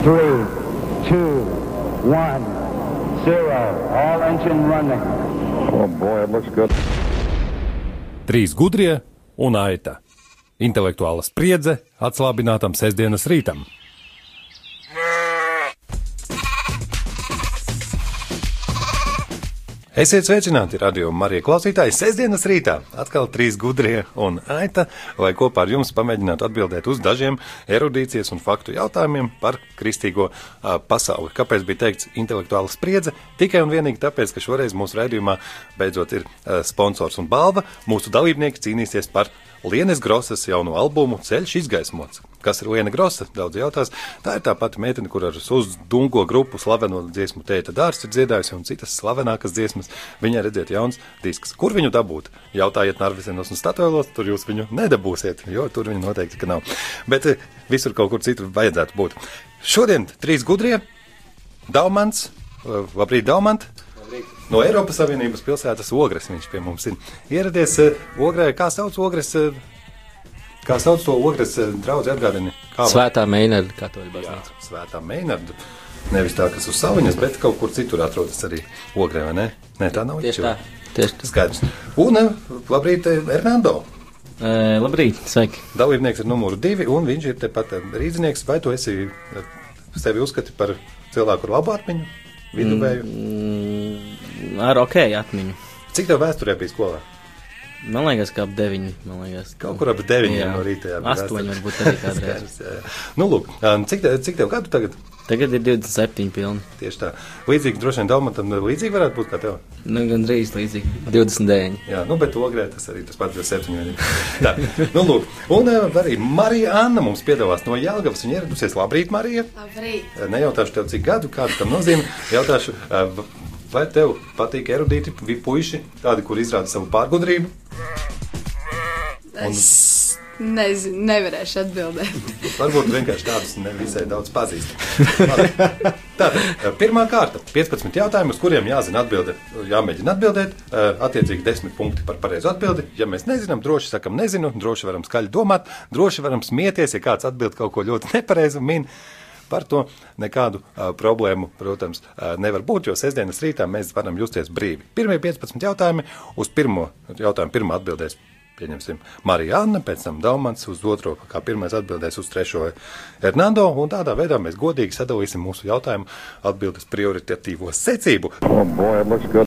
Three, two, one, zero. All engine running. Oh boy, it looks good. Trīs gudrie un aita. Intelektuāla spriedze atslābinātam sestdienas rītam. Esiet sveicināti, radio Marija klausītāji. Sestdienas rītā atkal trīs gudrie un aita, lai kopā ar jums pamēģinātu atbildēt uz dažiem erudīcijas un faktu jautājumiem par kristīgo uh, pasauli. Kāpēc bija teikts intelektuāla spriedze? Tikai un vienīgi tāpēc, ka šoreiz mūsu raidījumā beidzot ir uh, sponsors un balva. Mūsu dalībnieki cīnīsies par Lienes Grosas jauno albumu Ceļš izgaismots. Kas ir Liena Grosa? Daudz jautās. Tā ir tā pati meitene, kur ar uzdungo grupu slaveno dziesmu Tēta dārsts ir dziedājusi un citas slavenākas dziesmas. Viņai redziet jauns disks. Kur viņu dabūt? Jautājiet Narvisenos un Statoilos, tur jūs viņu nedabūsiet, jo tur viņu noteikti ka nav. Bet eh, visur kaut kur citur vajadzētu būt. Šodien trīs gudrie. Daumans, eh, labrīt, Daumant! No Eiropas Savienības pilsētas Ogres viņš pie mums ir ieradies. eh, Ogrē, kā sauc Ogres? eh, Kā sauc to Ogres eh, draugu atgādini? Kā Svētā Meinarda katoļu Jā, baznīca. svētā Meinarda. Nevis tā, kas uz saviņas, bet kaut kur citur atrodas arī Ogrē, vai ne? Nē, tā nav Tieši tā. Tieši tā. Skaidrs. Un labrīt, Hernando. E, labrīt, sveiki. Dalībnieks ir numuru divi, un viņš ir tepat rīznieks. Vai tu esi sevi uzskati par cilvēku ar labu atmiņu, viduvēju? Mm, ar ok atmiņu. Cik tev vēsturē bija skolā? Man liekas, ka ap deviņi. Man liekas, Kaut kur ap deviņiem Jā. no rīta. jā, bija Astoņi vēsture. varbūt arī kādreiz. Nu, lūk, um, cik, te, cik tev gadu tagad? Tagad ir 27 pilni. Tieši tā. Līdzīgi droši vien Daumatam līdzīgi varētu būt kā tev. Nu, gan drīz līdzīgi. 29. Jā, nu, bet ogrē tas arī tas pats 27. Tā, nu, lūk. Un uh, arī Marija Anna mums piedalās no Jelgavas. Viņa ieradusies. Labrīt, Marija! Labrīt. Nejautāšu tev, cik gadu, kāda tam nozīme. Jautāšu, uh, vai tev patīk erudīti puiši, tādi, kur izrāda savu pārgudrību? Es nezinu, nevarēšu atbildēt. Varbūt vienkārši tādus nevisai daudz pazīstam. Tātad, eh, pirmā kārta - 15 jautājumu, uz kuriem jāzina atbilde, jāmēģina atbildēt. eh, Attiecīgi 10 punkti par pareizu atbildi. Ja mēs nezinām, droši sakam, nezinu, droši varam skaļi domāt, droši varam smieties, ja kāds atbild kaut ko ļoti nepareizu. Min. Par to nekādu uh, problēmu, protams, uh, nevar būt, jo sestdienas rītā mēs varam justies brīvi. Pirmie 15 jautājumi uz pirmo jautājumu pirmā atbildēs pieņemsim Marija Anna, pēc tam Daumans uz otro, kā pirmais atbildēs uz trešo Hernando, un tādā veidā mēs godīgi sadalīsim mūsu jautājumu atbildes prioritatīvo secību. Oh boy.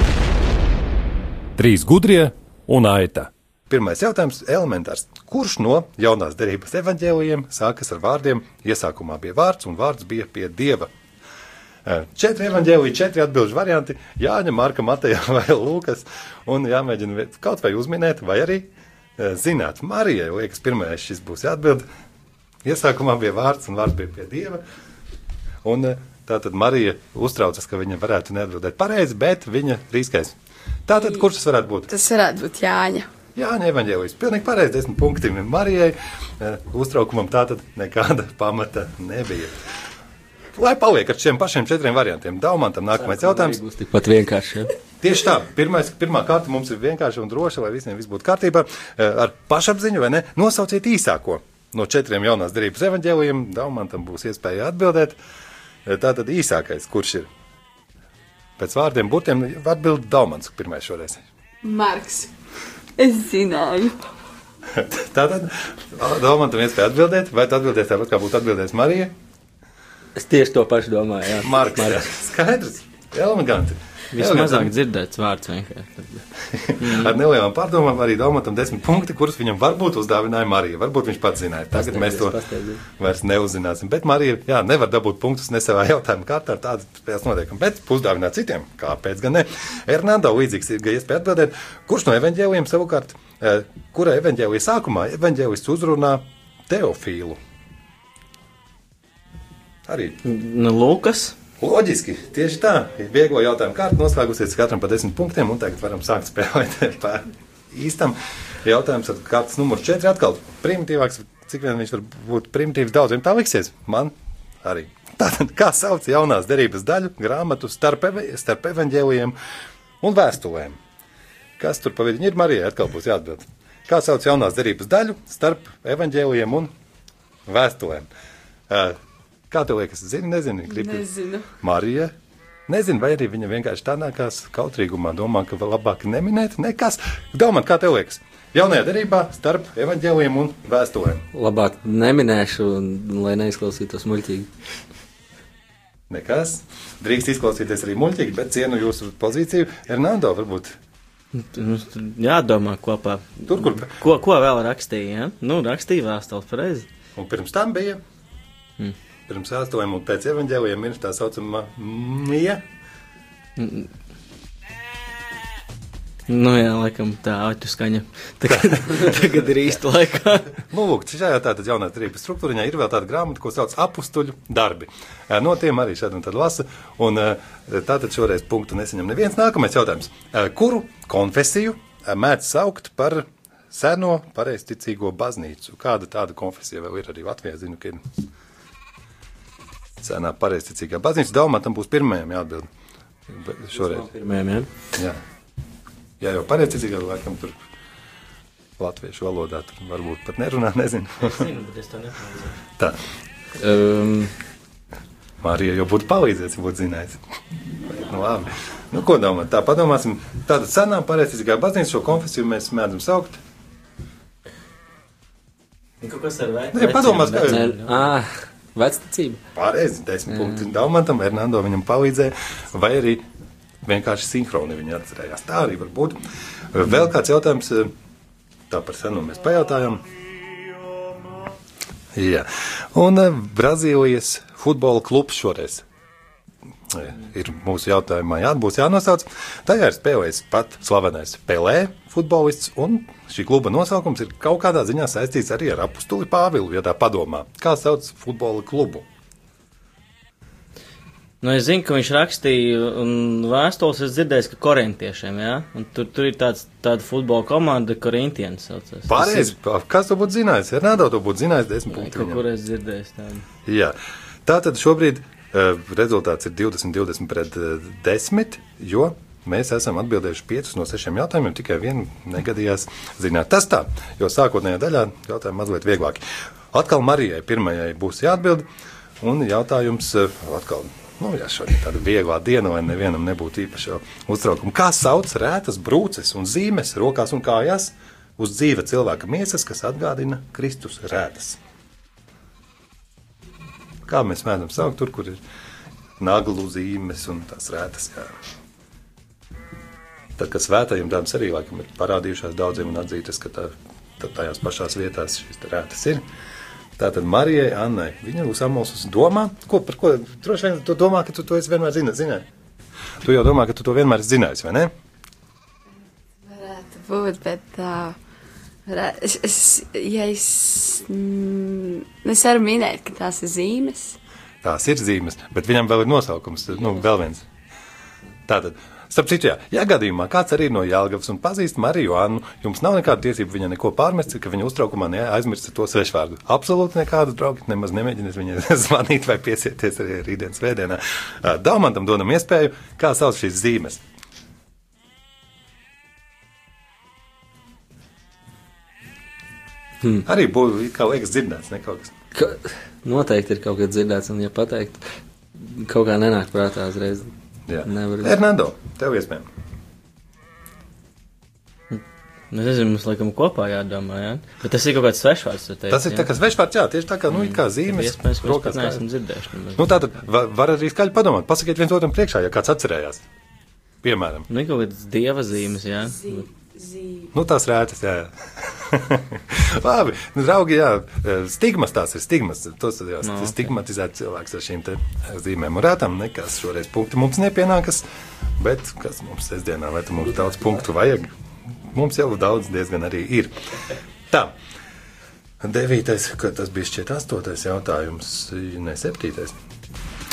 Trīs gudrie un aita. Pirmais jautājums - elementārs. Kurš no jaunās derības evaņģēlījiem sākas ar vārdiem? Iesākumā bija vārds, un vārds bija pie dieva. Četri evaņģēlīji, četri atbildžu varianti - Jāņa, Marka, Mateja vai Lūkas. Un jāmēģina kaut vai uzminēt, vai arī zināt. Marijai, liekas, pirmais šis būs jāatbild. Iesākumā bija vārds, un vārds bija pie dieva. Un tātad Marija uztraucas, ka viņa varētu neatbildēt pareizi, bet viņa riskēs. Tātad, kurš tas varētu būt? Tas varētu būt Jāņa. Jā, nevaņģēlīs. Pilnīgi pareizi, desmit punkti Marijai. Eh, Uztraukumam tātad nekāda pamata nebija. Lai paliek ar šiem pašiem četriem variantiem. Daumantam nākamais jautājums. Būs tikpat vienkārši. Ja? Tieši tā, Pirmais, pirmā kārta mums ir vienkārša un droša, lai visiem viss būtu kārtībā. Eh, Ar pašapziņu, vai ne? Nosauciet īsāko no četriem jaunās derības evaņģēlījiem. Daumantam būs iespēja atbildēt. Eh, Tātad īsākais, kurš ir pēc vārdiem, burtiem, atbild Daumans pirmais šoreiz. Marks. Es zināju. Tātad, Daumantam iespēja atbildēt, vai tu atbildēsi tāpat, kā būtu atbildējis Marija? Es tieši to pašu domāju. Jā. Marks. jā. Marks. Skaidrs, eleganti. Vismazāk dzirdēts vārds vienkārši. Ar nelielām pārdomām arī Daumantam desmit punkti, kurus viņam varbūt uzdāvināja Marija. Varbūt viņš pats zināja. Tagad mēs to Pasteidzies. vairs neuzzināsim. Bet Marija, jā, nevar dabūt punktus ne savā jautājuma kārtā, tādas spēles notiekam. Bet uzdāvināt citiem, kāpēc gan ne? Hernando līdzīgs ir, iespēja atbildēt, kurš no evaņģēliem savukārt, eh, kura evaņģēlija sākumā evaņģēlists uzrunā Teofīlu. Arī Nu, Lūkas. Loģiski, tieši tā. Ir vieglo jautājumu kārta noslēgusies katram pa desmit punktiem, un tagad varam sākt spēlēt pa īstam. Jautājums ar kārtas numuru 4 atkal primitīvāks, cik vien viņš var būt primitīvs, daudziem tā liksies. Man arī. Tātad, kā sauc jaunās derības daļu grāmatu starp, starp evaņģēliem un vēstulēm? Kas tur pa vidu ir? Marijai atkal būs jāatbild. Kā sauc jaunās derības daļu starp evaņģēliem un vēstulēm? Uh, Kā tev liekas, zini, nezini? Gribu... Nezinu. Marija. Nezinu, vai arī viņa vienkārši tā nākās kautrīgumā, domā, ka vēl labāk neminēt nekas. Domā, kā tev liekas? Jaunajā derībā starp evaņģēliem un vēstulēm. Labāk neminēšu, un, lai neizklausītos muļķīgi. Nekas. Drīkst izklausīties arī muļķīgi, bet cienu jūsu pozīciju. Hernando, varbūt tur jādomā kopā. tur, kur. Ko, ko vēl rakstīja? Ja? Nu, rakstīja vēstuli pareizi. Un pirms tam bija. Mm. Pirms vēstulēm un pēc evaņģēliem ir tā saucamā mija. Nu, jā, laikam tā aķu skaņa. Tagad, tagad ir īsta laikā. Nu, lūk, šajā tātad jaunā trījuma struktūriņā ir vēl tāda grāmata, ko sauc apustuļu darbi. No tiem arī šādi un tad lasa. Un tātad šoreiz punktu nesaņem neviens. Nākamais jautājums. Kuru konfesiju mēdz saukt par seno pareizticīgo baznīcu? Kāda tāda konfesija vēl ir arī Latvijā? Zinu, ka ir senā pareizticīgā baznīca. Daumatam būs pirmajam jāatbild. Bet Šoreiz. Pirmajam, jā. Jā, Jā jau pareizticīgā laikam tur. Latviešu valodā tur varbūt pat nerunā, nezinu. Zinu, bet es to nepalīdzu. Tā, Um, Marija jau būtu palīdzējis, ja būtu zinājis. nu, labi. Nu, ko domā? Tā padomāsim. Tāda senā pareizticīgā baznīca šo konfesiju mēs mēdzam saukt. kaut kas ar veciem. Nē, padomās, kā- Nē, ah, vecticība. Pareizi, desmit punkti Daumantam, Hernando viņam palīdzēja, vai arī vienkārši sinhroni viņa atcerējās. Tā arī var būt. Vēl kāds jautājums, tā par senu mēs pajautājām. Jā, un eh, Brazīlijas futbola klubs šoreiz eh, ir mūsu jautājumā jāatbūs jānosauc. Tajā ir spēlējis pat slavenais Pelē futbolists, un šī kluba nosaukums ir kaut kādā ziņā saistīts arī ar apustuli Pāvilu, ja tā padomā. Kā sauc futbola klubu? Nu, es zinu, ka viņš rakstīja, un vēstules es dzirdēju, ka korintiešiem, jā, un tur, tur ir tāds, tāda futbola komanda, Korintienas saucās. Pareizi, kas to būtu zinājis? Hernando to būtu zinājis desmit ir- viņam. kur es dzirdēju tādu. Jā, tā tad šobrīd rezultāts ir 20, 20 pret uh, 10, jo mēs esam atbildējuši 5 no 6 jautājumiem, tikai vienu negadījās zināt. Tas tā, jo sākotnējā daļā jautājumi mazliet vieglāki. Atkal Marijai pirmajai būs jāatbild, un jautājums uh, atkal. Nu, jā, šodien tāda viegla diena, lai nevienam nebūtu īpaša uztraukuma. Kā sauc rētas brūces un zīmes rokās un kājās uz dzīva cilvēka miesas, kas atgādina Kristus rētas? Kā mēs mēģinām saukt tur, kur ir naglu zīmes un tās rētas. Jā. Tad, kad svētajiem tādam arī laikam ir parādījušās daudziem un atzītas, ka tā, tā, tajās pašās vietās šīs rētas ir. Tātad Marijai, Annai, viņa būs amulsus domā, ko par ko droši vien tu domā, ka tu to esi vienmēr zina, zināji. Tu jau domā, ka tu to vienmēr esi zinājis, vai ne? Varētu būt, bet. Uh, es, es, ja es, mm, es varu minēt, ka tās ir zīmes. Tās ir zīmes, bet viņam vēl ir nosaukums, nu, vēl viens. Tātad, starp citu, jā, ja gadījumā kāds arī no Jālgavas un pazīst Mariju Annu, jums nav nekāda tiesība viņai neko pārmest, ka viņa uztraukumā neaizmirst to svešvārdu. Absolūti nekādu draugu, nemaz nemēģiniet viņai zvanīt vai piesieties arī rītdienas vēdienā. Daumantam dodam iespēju, kā sauc šīs zīmes. Hmm. Arī būtu, kā liekas, dzirdēts, ne kaut kas. Ka, noteikti ir kaut kas dzirdēts, un, ja pateikt, kaut kā nenāk prātā uzreiz. Jā. Nevar. Hernando, tev iespējams. Nu, Es nezinu, mums laikam kopā jādomā, jā. Bet tas ir kaut kāds svešvārds, tu teici. Tas ir tā kā svešvārds, jā, tieši tā kā, nu, it kā zīmes. Iespējams, ka mēs rokās pat neesam dzirdējuši. nemaz. Nu, tātad var, var arī skaļi padomāt. Pasakiet viens otram priekšā, ja kāds atcerējās. Piemēram, Nu, kaut kādas dieva zīmes, jā. Zī, zī. nu, tās rētas, jā. jā. Labi, nu, draugi, jā, stigmas tās ir stigmas. Tos jau Nu, no, ok. stigmatizēt cilvēks ar šīm zīmēm un rētām. Nekas šoreiz punkti mums nepienākas, bet kas mums sestdienā, vai tu mums daudz punktu vajag? Mums jau daudz diezgan arī ir. Tā. Devītais, tas bija šķiet astotais jautājums, ne septītais.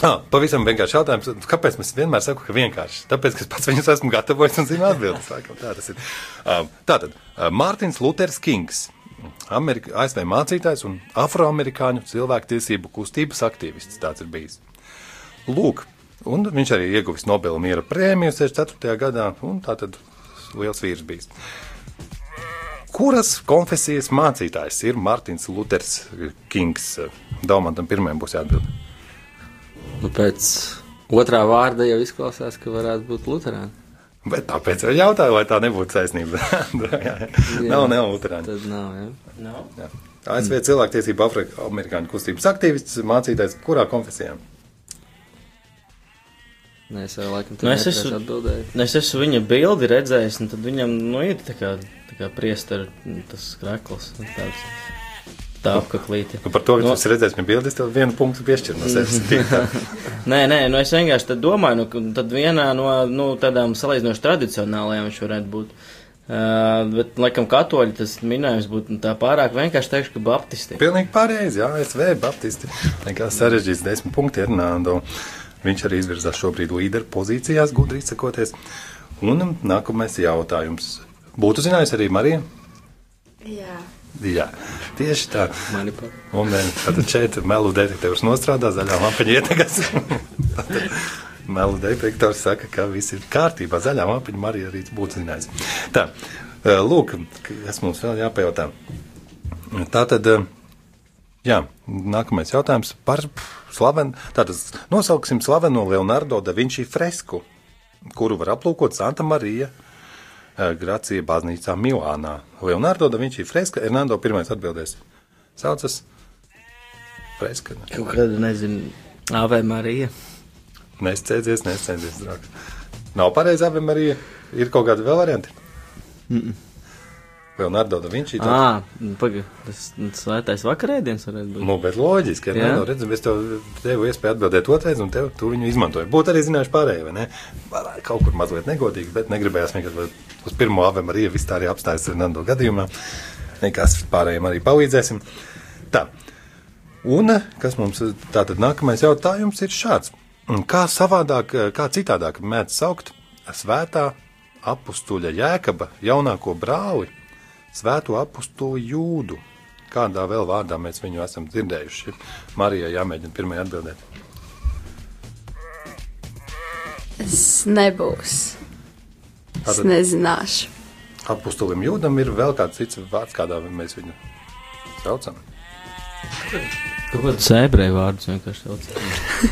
Ah, pavisam vienkārši jautājums, kāpēc mēs vienmēr sakām, ka vienkārši? Tāpēc, ka es pats viņus esmu gatavojis un zinu atbildes. Tā tas ir. Ah, Tātad, ah, Mārtiņš Luters Kings, Amerika, ASV mācītājs un afroamerikāņu cilvēktiesību kustības aktīvists. Tāds ir bijis. Lūk, un viņš arī ieguvis Nobela miera prēmiju 64. gadā, un tā tad liels vīrs bijis. Kuras konfesijas mācītājs ir Mārtiņš Luters Kings? Daumantam pirmajam būs jāatbild. Nu, pēc otrā vārda jau izklausās, ka varētu būt Lutāna. Bet tāpēc jau jautāju, vai tā nebūtu saistība. nav, nav Lutāna. Tad nav, ja? Nav. Jā. ASV cilvēktiesība Afrika, amerikāņu kustības aktīvists, mācītājs, kurā konfesijā? Nē, es jau laikam Nu, es nepareizi esmu- atbildēju. Nu, Es esmu viņa bildi redzējis, un tad viņam nu, ir tā kā, tā kā priesteris, tas krekls. nu, Tāds, tā apaklīte. Nu, par to, ka Nu, no. tu redzēsi, ka bildes tev vienu punktu piešķir no sevis. Nē, nē, nu es vienkārši tad domāju, nu, tad vienā no nu, tādām salīdzinoši tradicionālajām viņš varētu būt. Uh, bet, laikam, katoļi tas minējums būtu nu, tā pārāk vienkārši teikšu, ka baptisti. Pilnīgi pareizi, jā, ASV Baptisti. Nekā sarežģīts desmit punkti Hernando. Viņš arī izvirzās šobrīd līderu pozīcijās, gudri izsakoties. Un nākamais jautājums. Būtu zinājis arī Marija? Jā. Jā, tieši tā. Un eh, tātad šeit melu detektors nostrādā, zaļā lampiņa ietekas. melu detektors saka, ka viss ir kārtībā. Zaļā lampiņa Marija arī būtu zinājis. Tā, eh, lūk, kas mums vēl jāpajautā. Tātad, eh, jā, nākamais jautājums par slavenu. Tātad nosauksim slaveno Leonardo da Vinci fresku, kuru var aplūkot Santa Marija. Eh, Gracija baznīcā Milānā. Leonardo da Vinci freska, Hernando pirmais atbildēs. Saucas freska. Kaut kāda, nezinu, Ave Marija. Nesteidzies, nesteidzies, draugs. Nav pareizi, Ave Marija. Ir kaut kādi vēl varianti? Mm -mm. Leonardo da Vinci. tāds- Ā, pagaidi, tas svētais vakarēdienas varētu būt. Nu, bet loģiski, ka Jā. no redzes, es tev devu iespēju atbildēt otrais, un tev, tu viņu izmantoji. Būtu arī zinājuši pārējie, vai ne? Kaut kur mazliet negodīgi, bet negribējās vienkārši uz pirmo Ave Marija viss tā arī apstājas Fernando gadījumā. Nekas pārējiem arī palīdzēsim. Tā. Un kas mums tātad nākamais jautājums ir šāds. Kā savādāk, kā citādāk mēdz saukt svētā apustuļa jēkaba jaunāko brāli, svēto apustuļu jūdu? Kādā vēl vārdā mēs viņu esam dzirdējuši? Marijai jāmēģina pirmajai atbildēt. Es nebūs. Es nezināšu. Apustulim jūdam ir vēl kāds cits vārds, kādā mēs viņu saucam. Kaut kāds ebreju vārds vienkārši sauc.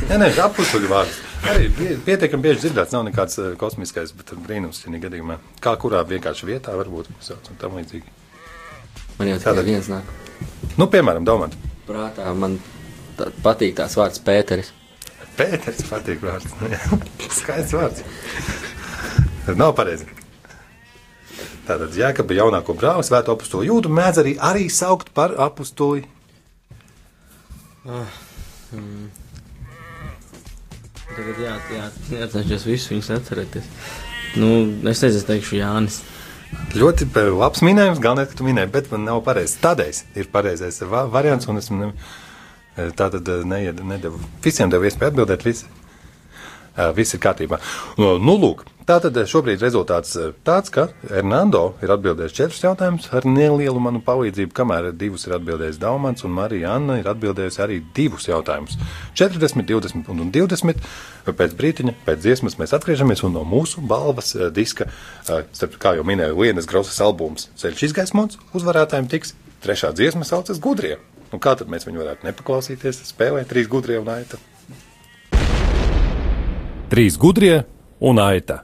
Nē, nē, apustuļu vārds. Arī pie- pietiekami bieži dzirdēts, nav nekāds eh, kosmiskais, bet brīnums šajā gadījumā. Kā kurā vienkārši vietā varbūt sauc un tam līdzīgi. Man jau tādā viens nāk Nu, piemēram, domāt, prātā. Man tā, patīk tās vārds Pēteris. Pēters patīk vārds. Skaists vārds. Tas nav pareizi. Tātad Jēkaba jaunāko brāli, svēto apustuli jūdu, mēdz arī, arī saukt par apustuli. Tagad jā, jā, jāatcerās visu viņus atcerēties. Nu, es nezinu, es teikšu Jānis. Ļoti pa- labs minējums, galvenais, ka tu minēji, bet man nav pareizs. Tādēļ ir pareizais va variants, un es ne, tā tad neied, nedevu. Visiem devu iespēju atbildēt, visi. Ā, Viss ir kārtībā. Nu, lūk, tā tad šobrīd rezultāts ā, tāds, ka Hernando ir atbildējis četrus jautājumus ar nelielu manu palīdzību, kamēr divus ir atbildējis Daumans, un Marija Anna ir atbildējusi arī divus jautājumus. 40, 20 un 20. Pēc brīdiņa, pēc dziesmas mēs atgriežamies, un no mūsu balvas ā, diska, starp, kā jau minēju, Lienas Grosas albums Ceļš izgaismots uzvarētājiem tiks trešā dziesma saucas Gudrie. Un kā tad mēs viņu varētu nepaklausīties? Spēlē trīs gudrie un aita. Trīs gudrie un aita.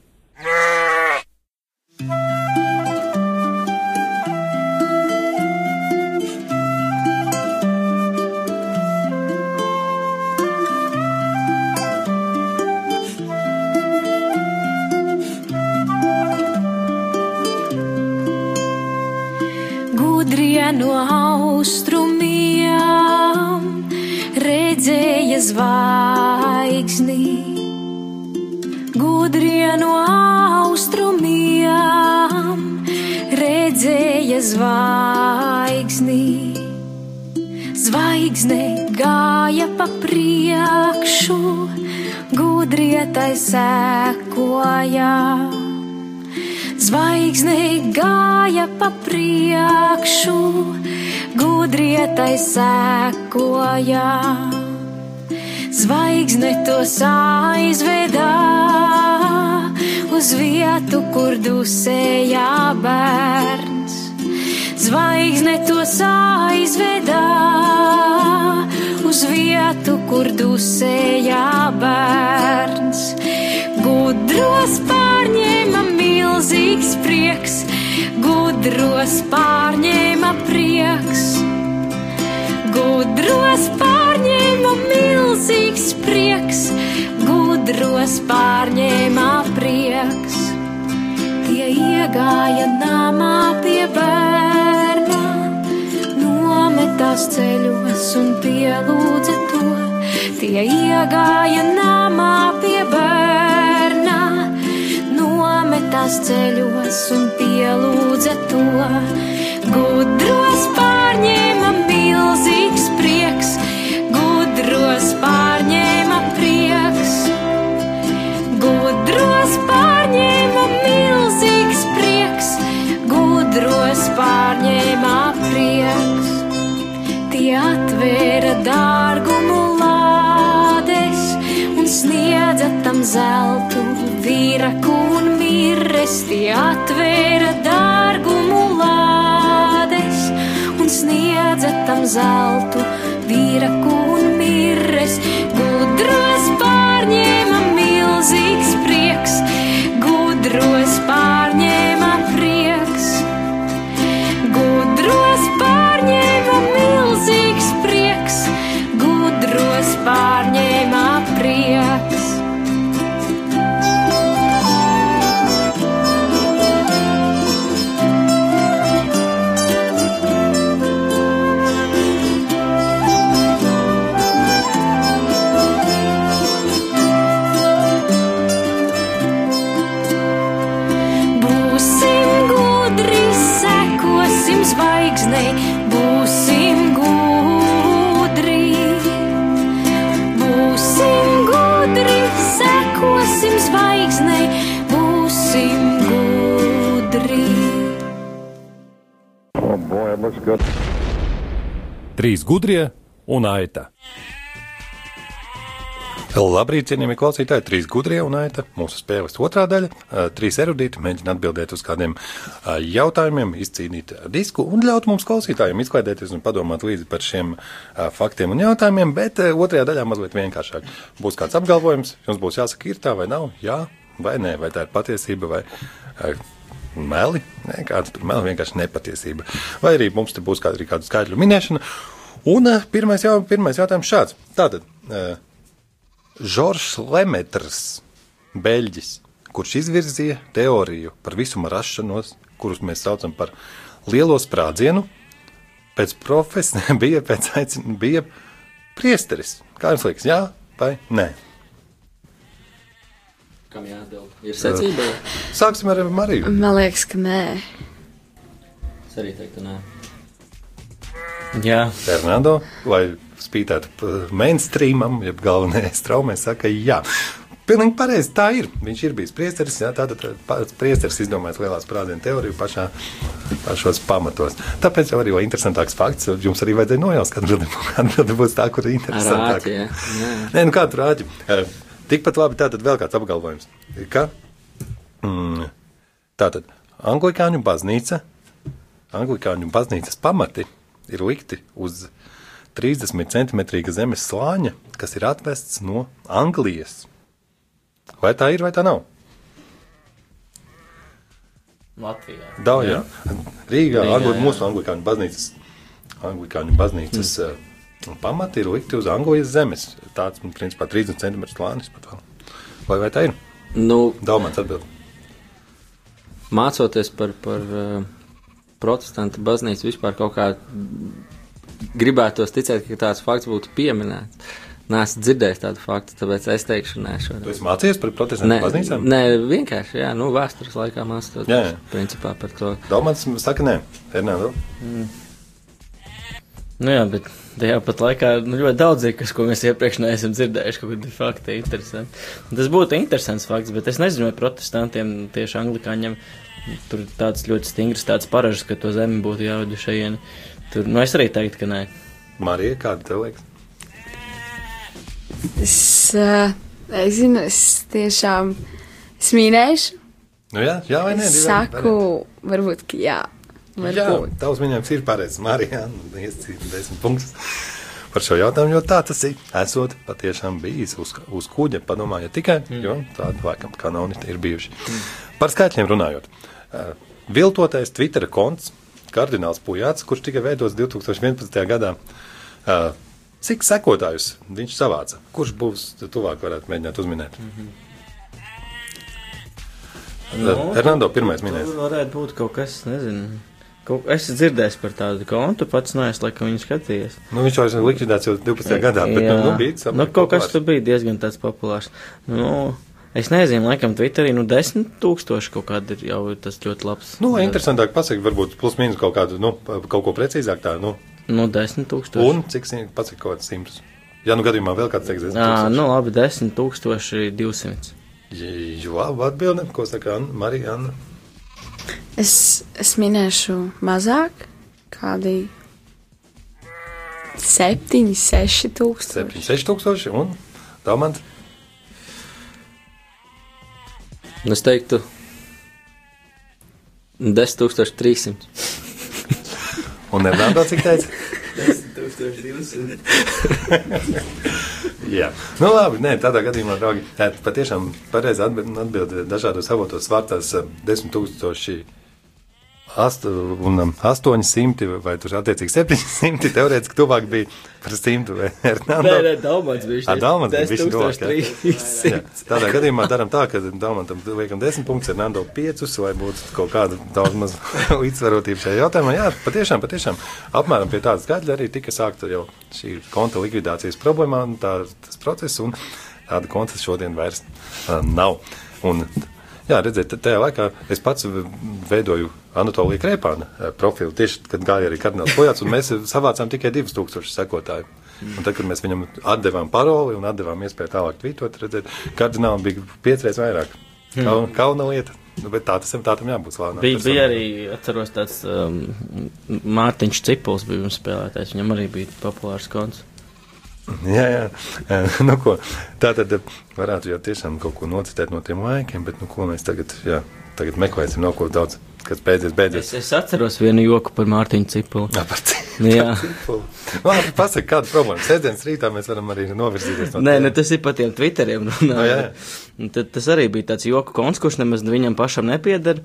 Zvaigzni. Gudrie no austrumiem redzēja zvaigzni. Zvaigzne gāja pa priekšu, gudrie tai sekoja. Zvaigzne gāja pa priekšu, gudrie tai sekoja zvaigzne tos aizvedā uz vietu, kur dusējā bērns. Zvaigzne tos aizvedā uz vietu, kur dusējā bērns. Gudros pārņēma milzīgs prieks, gudros pārņēma prieks, gudros pārņēma milzīgs prieks milzīgs prieks, gudros pārņēma prieks. Tie iegāja namā pie bērna, nometās ceļos un pielūdza to. Tie iegāja namā pie bērna, nometās ceļos un pielūdza to. Gudros pārņēma atvēra dārgumu lādes un sniedza tam zeltu, vīraku un mirres. Tie atvēra dārgumu lādes un sniedza tam zeltu, vīraku Trīs gudrie un aita. Labrīt, cienījamie klausītāji, trīs gudrie un aita. Mūsu spēles otrā daļa. Ā, Trīs erudīti mēģina atbildēt uz kādiem ā, jautājumiem, izcīnīt disku un ļaut mums klausītājiem izklaidēties un padomāt līdzi par šiem ā, faktiem un jautājumiem, bet otrajā daļā mazliet vienkāršāk. Būs kāds apgalvojums, jums būs jāsaka, ir tā vai nav, jā vai nē, vai tā ir patiesība vai meli. Nē, kāda tur meli vienkārši nepatiesība. Vai arī mums te būs kāda, kāda skaidru minēšana. Un ā, pirmais, jau, pirmais jautājums šāds. Tātad. ā, Žoržs Lemetrs, Beļģis, kurš izvirzīja teoriju par visuma rašanos, kurus mēs saucam par lielo sprādzienu, pēc profesijas bija, pēc aicin, bija priesteris. Kā jums liekas, jā vai nē? Kam jāatbild? Ir secība? Sāksim ar Mariju. Man liekas, ka nē. Es arī teiktu, nē. Jā, Fernando, lai spītētu mainstreamam, jeb galvenajai straumē, saka, jā. Pilnīgi pareizi, tā ir. Viņš ir bijis priesteris, jā, tātad pats priesteris izdomājis lielās sprādzienu teoriju pašā, pašos pamatos. Tāpēc jau arī vēl interesantāks fakts, jums arī vajadzēja nojaust, ka atbildi būs tā, kur ir interesantāk. Rāķi, jā. jā. Nē, nu kā tur rāģi. Eh, Tikpat labi tātad vēl kāds apgalvojums. Ka, mm, tātad anglikāņu baznīca, anglikāņu baznīcas pamati ir likti uz 30 centimetrīga zemes slāņa, kas ir atvests no Anglijas. Vai tā ir, vai tā nav? Latvijā. Daudz, jā. Rīgā, Rīgā, Angli, jā. mūsu anglikāņu baznīcas, anglikāņu baznīcas mm. pamati ir likti uz Anglijas zemes. Tāds, nu, principā, 30 cm slānis pat vēl. Vai, vai tā ir? Nu, Daumāns atbild. mācoties par, par uh, protestantu baznīcu, vispār kaut kā gribētos ticēt, ka tāds fakts būtu pieminēts. Nē, esmu dzirdējis tādu faktu, tāpēc es teikšu, nē, Tu šodien. esi mācījies par protestantu baznīcām? nē, vienkārši, jā, nu, vēstures laikā mācīties. Jā, jā. Principā par to. Daumāns saka, nē, Fernando. Nu jā, bet tajā pat laikā nu, ļoti daudz ir, kas, ko mēs iepriekš neesam dzirdējuši, kaut kādi fakti interesanti. Tas būtu interesants fakts, bet es nezinu, vai protestantiem, tieši anglikāņiem, tur tāds ļoti stingrs tāds paražas, ka to zemi būtu jāved uz šejieni. Tur, nu es arī teiktu, ka nē. Marija, kāda tev liekas? Es, uh, es zinu, es tiešām es minēšu. Nu jā, jā vai nē? Es saku, varianti. varbūt, ka jā. Jā, Varbūt. tavs minējums ir pareizs. Marija, iescīt desmit punktus. Par šo jautājumu, jo tā tas ir. Esot patiešām bijis uz, uz kuģa, padomājiet tikai, mm. jo tāda laikam kanoni ir bijuši. Mm. Par skaitļiem runājot. Viltotais Twitter konts, kardināls Pujāts, kurš tika veidots 2011. gadā. Cik sekotājus viņš savāca? Kurš būs tuvāk, varētu mēģināt uzminēt? Mm -hmm. Nu, Hernando pirmais minēts. Tur varētu būt kaut kas, nezinu. Kaut, es dzirdēju par tādu kontu, pats neesmu laikam viņu skatījies. Nu, viņš jau ir likvidēts jau 12. gadā, bet nu, nu, bija nu, samērā kaut kas populārs. tur bija diezgan tāds populārs. Nu, es nezinu, laikam Twitterī, nu, desmit tūkstoši kaut kāda ir jau tas ļoti labs. Nu, interesantāk pasakot, varbūt plus mīnus kaut kādu, nu, kaut ko precīzāk tā, nu, Nu, desmit tūkstoši. un cik simt, pasakot kaut kāds simtus. Ja nu gadījumā vēl kāds teiks, es Jā, nu, labi, desmit tūkstoši divsimts. Jo, labi atbildi, ko saka Anna, Marija Anna. Es, es minēšu mazāk, kādi septiņi, seši tūkstoši. 7, 6 tūkstoši un Dalmant. Es teiktu, 10300. Un Hernando, cik teica? 1200. Jā, nu labi, nē, tādā gadījumā, draugi, tā patiešām pareizi atbild, atbild dažādos avotos vārtās eh, 10 tūkstoši. Astu, un um, 800 vai tur attiecīgi 700 teorētiski tuvāk bija par 100 vai Hernando. Nē, nē, Dalmats bija Ā, Dalmans bija bišķi tuvāk, jā. 10300. Jā, tādā gadījumā darām tā, ka Dalmantam liekam 10 punktus, Hernando 5, lai būtu kaut kāda daudz maz līdzsvarotība šajā jautājumā. Jā, patiešām, patiešām apmēram pie tāda skaidra arī tika sākta jau šī konta likvidācijas problēmā, un tā, tas process, un tāda konta šodien vairs uh, nav. Un, jā, redziet, tajā laikā es pats veidoju Anatoliju Krēpāna uh, profilu, tieši kad gāja arī kardināls Pojāts, un mēs savācām tikai 2000 sekotāju. Un tad, kad mēs viņam atdevām paroli un atdevām iespēju tālāk tvītot, redzēt, kardinālam bija piecreiz vairāk. Kauna, kauna lieta. Nu, bet tā tas tā tam jābūt slānām. Bija, bija arī, atceros, tāds um, Mārtiņš Cipuls bija mums spēlētājs. Viņam arī bija populārs konts. Jā, jā. Nu, ko, tā tad varētu jau tiešām kaut ko nocitēt no tiem laikiem, bet nu, ko mēs tagad, jā, tagad meklēsim, nav ko daudz, kas beidzies, Es, beidzies. es atceros vienu joku par Mārtiņu Cipulu. Jā, par cik. Jā. Labi, pasaka, kāda problēma. Sēdienas rītā mēs varam arī novirzīties no Nē, ne, tas ir par tiem Twitteriem. runājot. Nu, jā, jā. Tad, tas arī bija tāds joku konts, kurš nemaz viņam pašam nepieder.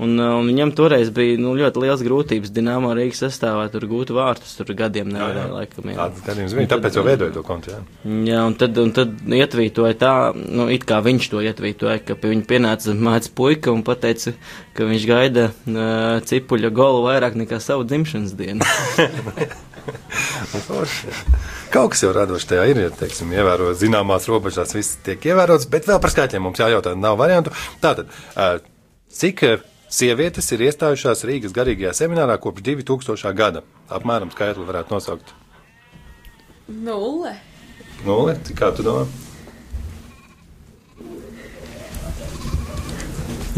Un, uh, un viņam toreiz bija nu, ļoti liels grūtības Dienāmo Rīgas sastāvā tur gūt vārtus. Tur gadiem nevarēja laikam. jā. Tāds gadījums bija, tāpēc jau veidoju to kontu, jā. Jā, un tad, un tad ietvītoja tā, nu, it kā viņš to ietvītoja, ka pie viņa pienāca mācis puika un pateica, ka viņš gaida uh, cipuļa golu vairāk nekā savu dzimšanas dienu. Kaut kas jau radošs tajā ir, ja, teiksim, ievēro zināmās robežās, viss tiek ievērots, bet vēl par skaitļiem mums jājautā, nav variantu. Tātad, ā, cik ā, sievietes ir iestājušās Rīgas garīgajā seminārā kopš 2000. gada? Apmēram skaitli varētu nosaukt. Nulle. Nulle, kā tu domā?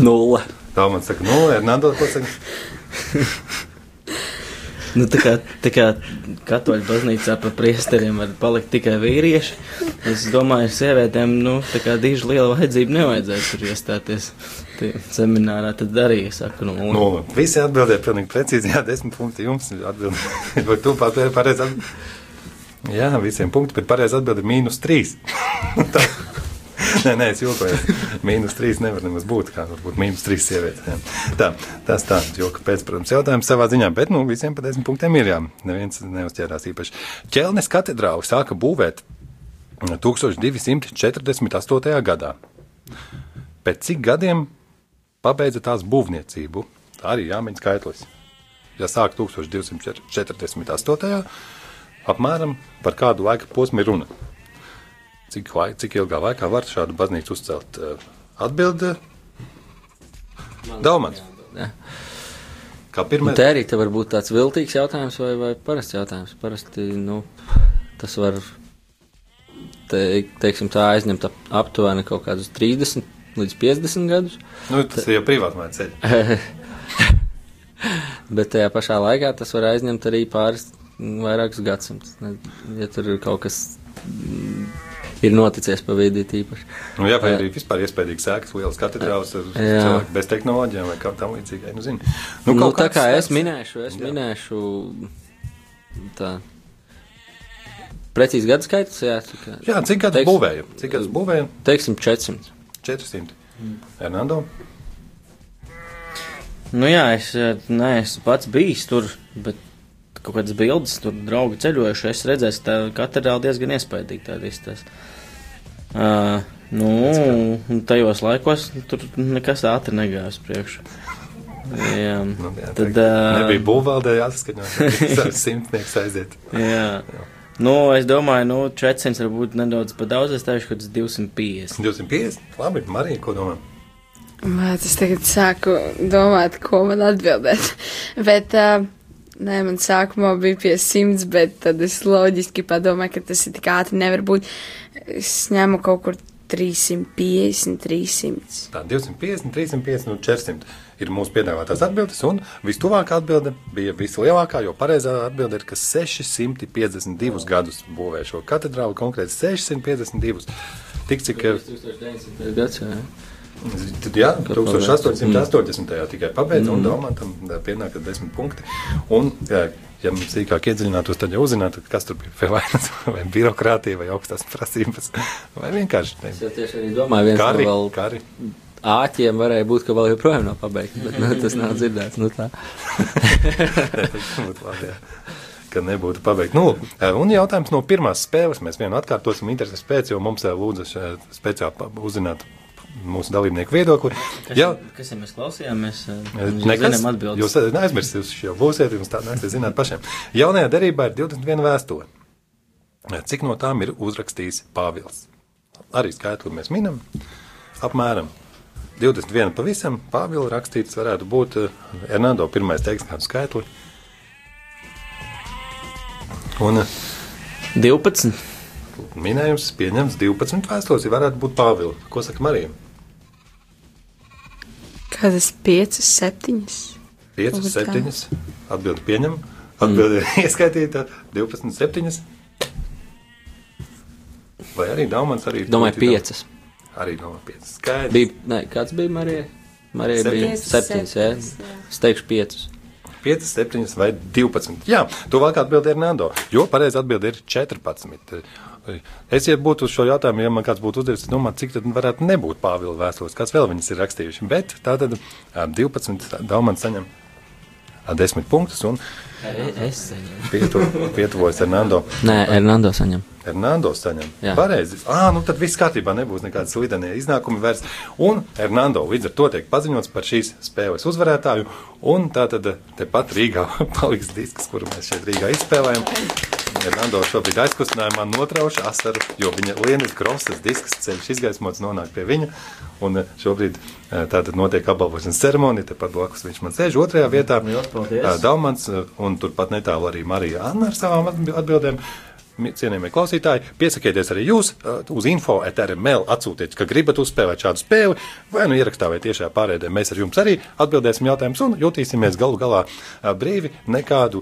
Nulle. Tā man saka, nulle, Hernando, ko saka? Nu, tā kā, tā kā katoļu baznīcā pa priesteriem var palikt tikai vīrieši, es domāju, sievietēm, nu, tā kā diži liela vajadzība nevajadzētu tur iestāties tie seminārā, tad arī saku, nu, un, Nulle. Visi atbildēja pilnīgi precīzi, jā, desmit punkti jums atbildēja. Vai tu pareizi atbildēji? Jā, visiem punkti, bet pareizi atbildēja mīnus trīs. Tā. Nē, nē, es jokoju. Mīnus trīs nevar nemaz būt. Kā var būt mīnus trīs sievietes. Jā. Tā, tas tā, joka pēc, protams, jautājums savā ziņā, bet, nu, visiem pa desmit punktiem ir jā. Neviens neuzķērās īpaši. Ķelnes katedrāli sāka būvēt 1248. gadā. Pēc cik gadiem pabeidza tās būvniecību? Tā arī jāmeņ skaitlis. Ja sāk 1248. apmēram par kādu laika posmu ir runa? Cik, laik, cik ilgā laikā var šādu baznīcu uzcelt? Eh, Atbilde Daumans. Jā. Kā Un pirmais? te arī te var būt tāds viltīgs jautājums vai, vai parasts jautājums. Parasti, nu, tas var, te, teiksim, tā aizņemt ap, aptuveni kaut kādus 30 līdz 50 gadus. Nu, tas ir jau privātmāja ceļš. Bet tajā pašā laikā tas var aizņemt arī pāris vairākus gadsimtus. ne- Ja tur ir kaut kas ir noticies pa vidi tīpaši. Nu, jā, vai arī vispār iespējams sēkas lielas katedrālas ar Jā. cilvēku bez tehnoloģijām vai kā tam līdzīgai. Nu, zini. Nu, nu, kaut tā kā es sēks- minēšu, es Jā. minēšu tā. Precīzi gadu skaits, jā, cik, Jā, cik gadus Teiks- būvēja? Cik gadus būvēja? teiksim 400. 400. Hernando? Nu jā, es eh, neesmu pats bijis tur, bet kaut kādas bildes tur draugi ceļojuši. Es redzēju, ka tā katedrāla diezgan iespaidīga tāda izstāsta. Uh, nu, tajos laikos tur nekas ātri negāja uz priekšu. Jā, Nu, jā, tad. tā ā, Nebija būvvaldē jāsaskaņo. Simtnieks aiziet. Jā. Nu, es domāju, nu, 400 varbūt nedaudz par daudz, es teikšu, ka tas 250. 250. Labi, Marija, ko domā? Bet es tagad sāku domāt, ko man atbildēt. bet, uh, nē, man sākumā bija pie simts, bet tad es loģiski padomāju, ka tas ir tik ātri nevar būt. Es ņemu kaut kur 350, 300. Tā 250, 350 un 400 ir mūsu piedāvātās atbildes, un vistuvākā atbilde bija vislielākā, jo pareizā atbilde ir, ka 652 gadus būvē šo katedrālu, konkrēti 652. Tik cik ir. 1900. gads, jā. Tad, jā, 1880. tikai pabeidza, un Daumantam pienāca desmit punkti. Un, jā, ja mums sīkāk iedziļinātos, tad jau uzzinātu, kas tur bija vai vainas, vai birokrātija, vai augstās prasības, vai vienkārši ne. Es jau tieši arī domāju, viens Kari, no vēl kari. āķiem varēja būt, ka vēl joprojām nav pabeigts, bet nu, tas nav dzirdēts. Nu, tā. Būtu labi, jā. Ka nebūtu pabeigts. Nu, un jautājums no pirmās spēles. Mēs vienu atkārtosim intereses pēc, jo mums eh, šeit speciāli uzzināt mūsu dalībnieku viedokli. Kas, Jā, kas ja mēs klausījāmies? Nekas. Zinām. Jūs eh, neaizmirstiet, jūs jau būsiet, jums tā nāksies zināt pašiem. Jaunajā derībā ir 21 vēstule. Cik no tām ir uzrakstījis Pāvils? Arī skaitli mēs minam. Apmēram 21 pavisam. Pāvila rakstīts varētu būt eh, Hernando pirmais teiks kādu skaitli. Un eh, 12. minējums pieņemts 12 vēstules, ja varētu būt Pāvila. Ko saka Marija? Kādas 5, 7? 5, Varbūt tā. 7. Atbildi pieņem. Atbildi mm. ieskaitīta 12, 7. Vai arī Daumans arī Domāju, piecas. daudz? Arī domāju, 5. Skaidrs. Bija, ne, kāds bija Marija? Marija bija Septiņas. septiņas, jā. Septiņas, jā. Es teikšu piecas. 5, 7 vai 12. Jā, tuvāk atbild ir Nando, jo pareizi atbild ir 14. Es, ja būtu uz šo jautājumu, ja man kāds būtu uzdevis, es domāju, cik tad varētu nebūt Pāvila vēstules, kāds vēl viņas ir rakstījuši. Bet tā tad ā, 12 Daumans saņem ā, 10 punktus un Es saņemu. pietu, pietuvojas Hernando. Nē, Hernando saņem. Hernando saņem. Jā. Pareizi. Ah, nu tad viss kārtībā nebūs nekādas slidenie iznākumi vairs. Un Hernando līdz ar to tiek paziņots par šīs spēles uzvarētāju. Un tā tad tepat Rīgā paliks disks, kuru mēs šeit Rīgā izspēlējam. Hernando šobrīd aizkustinājumā notrauša asaru, jo viņa lienas krosas disks ceļš izgaismots nonāk pie viņa. Un eh, šobrīd eh, tātad notiek apbalvošanas ceremonija, tepat blakus viņš man sēž otrajā vietā. Liels paldies. Eh, Daumans un turpat netālu arī Marija Anna ar savām atbi- atbildēm. Mi- Cienījamie klausītāji, piesakieties arī jūs uz info etrml, atsūtiet, ka gribat uzspēlēt šādu spēli, vai nu ierakstā vai tiešā pārēdē. Mēs ar jums arī atbildēsim jautājumus un jutīsimies galu galā brīvi. Nekādu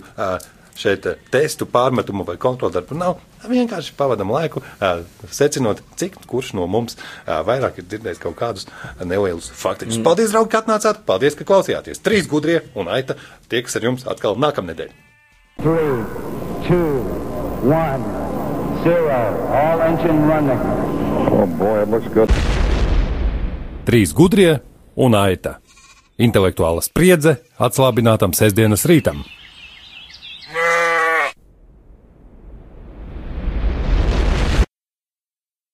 šeit uh, testu, pārmetumu vai kontroldarbu nav. Vienkārši pavadam laiku, uh, secinot, cik kurš no mums uh, vairāk ir dzirdējis kaut kādus nelielus faktiņus. Mm. Paldies, draugi, ka atnācāt! Paldies, ka klausījāties! Trīs gudrie un aita tieks ar jums atkal nākamnedēļ! Three, two, one, zero. All engine running. Oh boy, it looks good. Trīs gudrie un aita. Intelektuāla spriedze atslābinātam sestdienas rītam.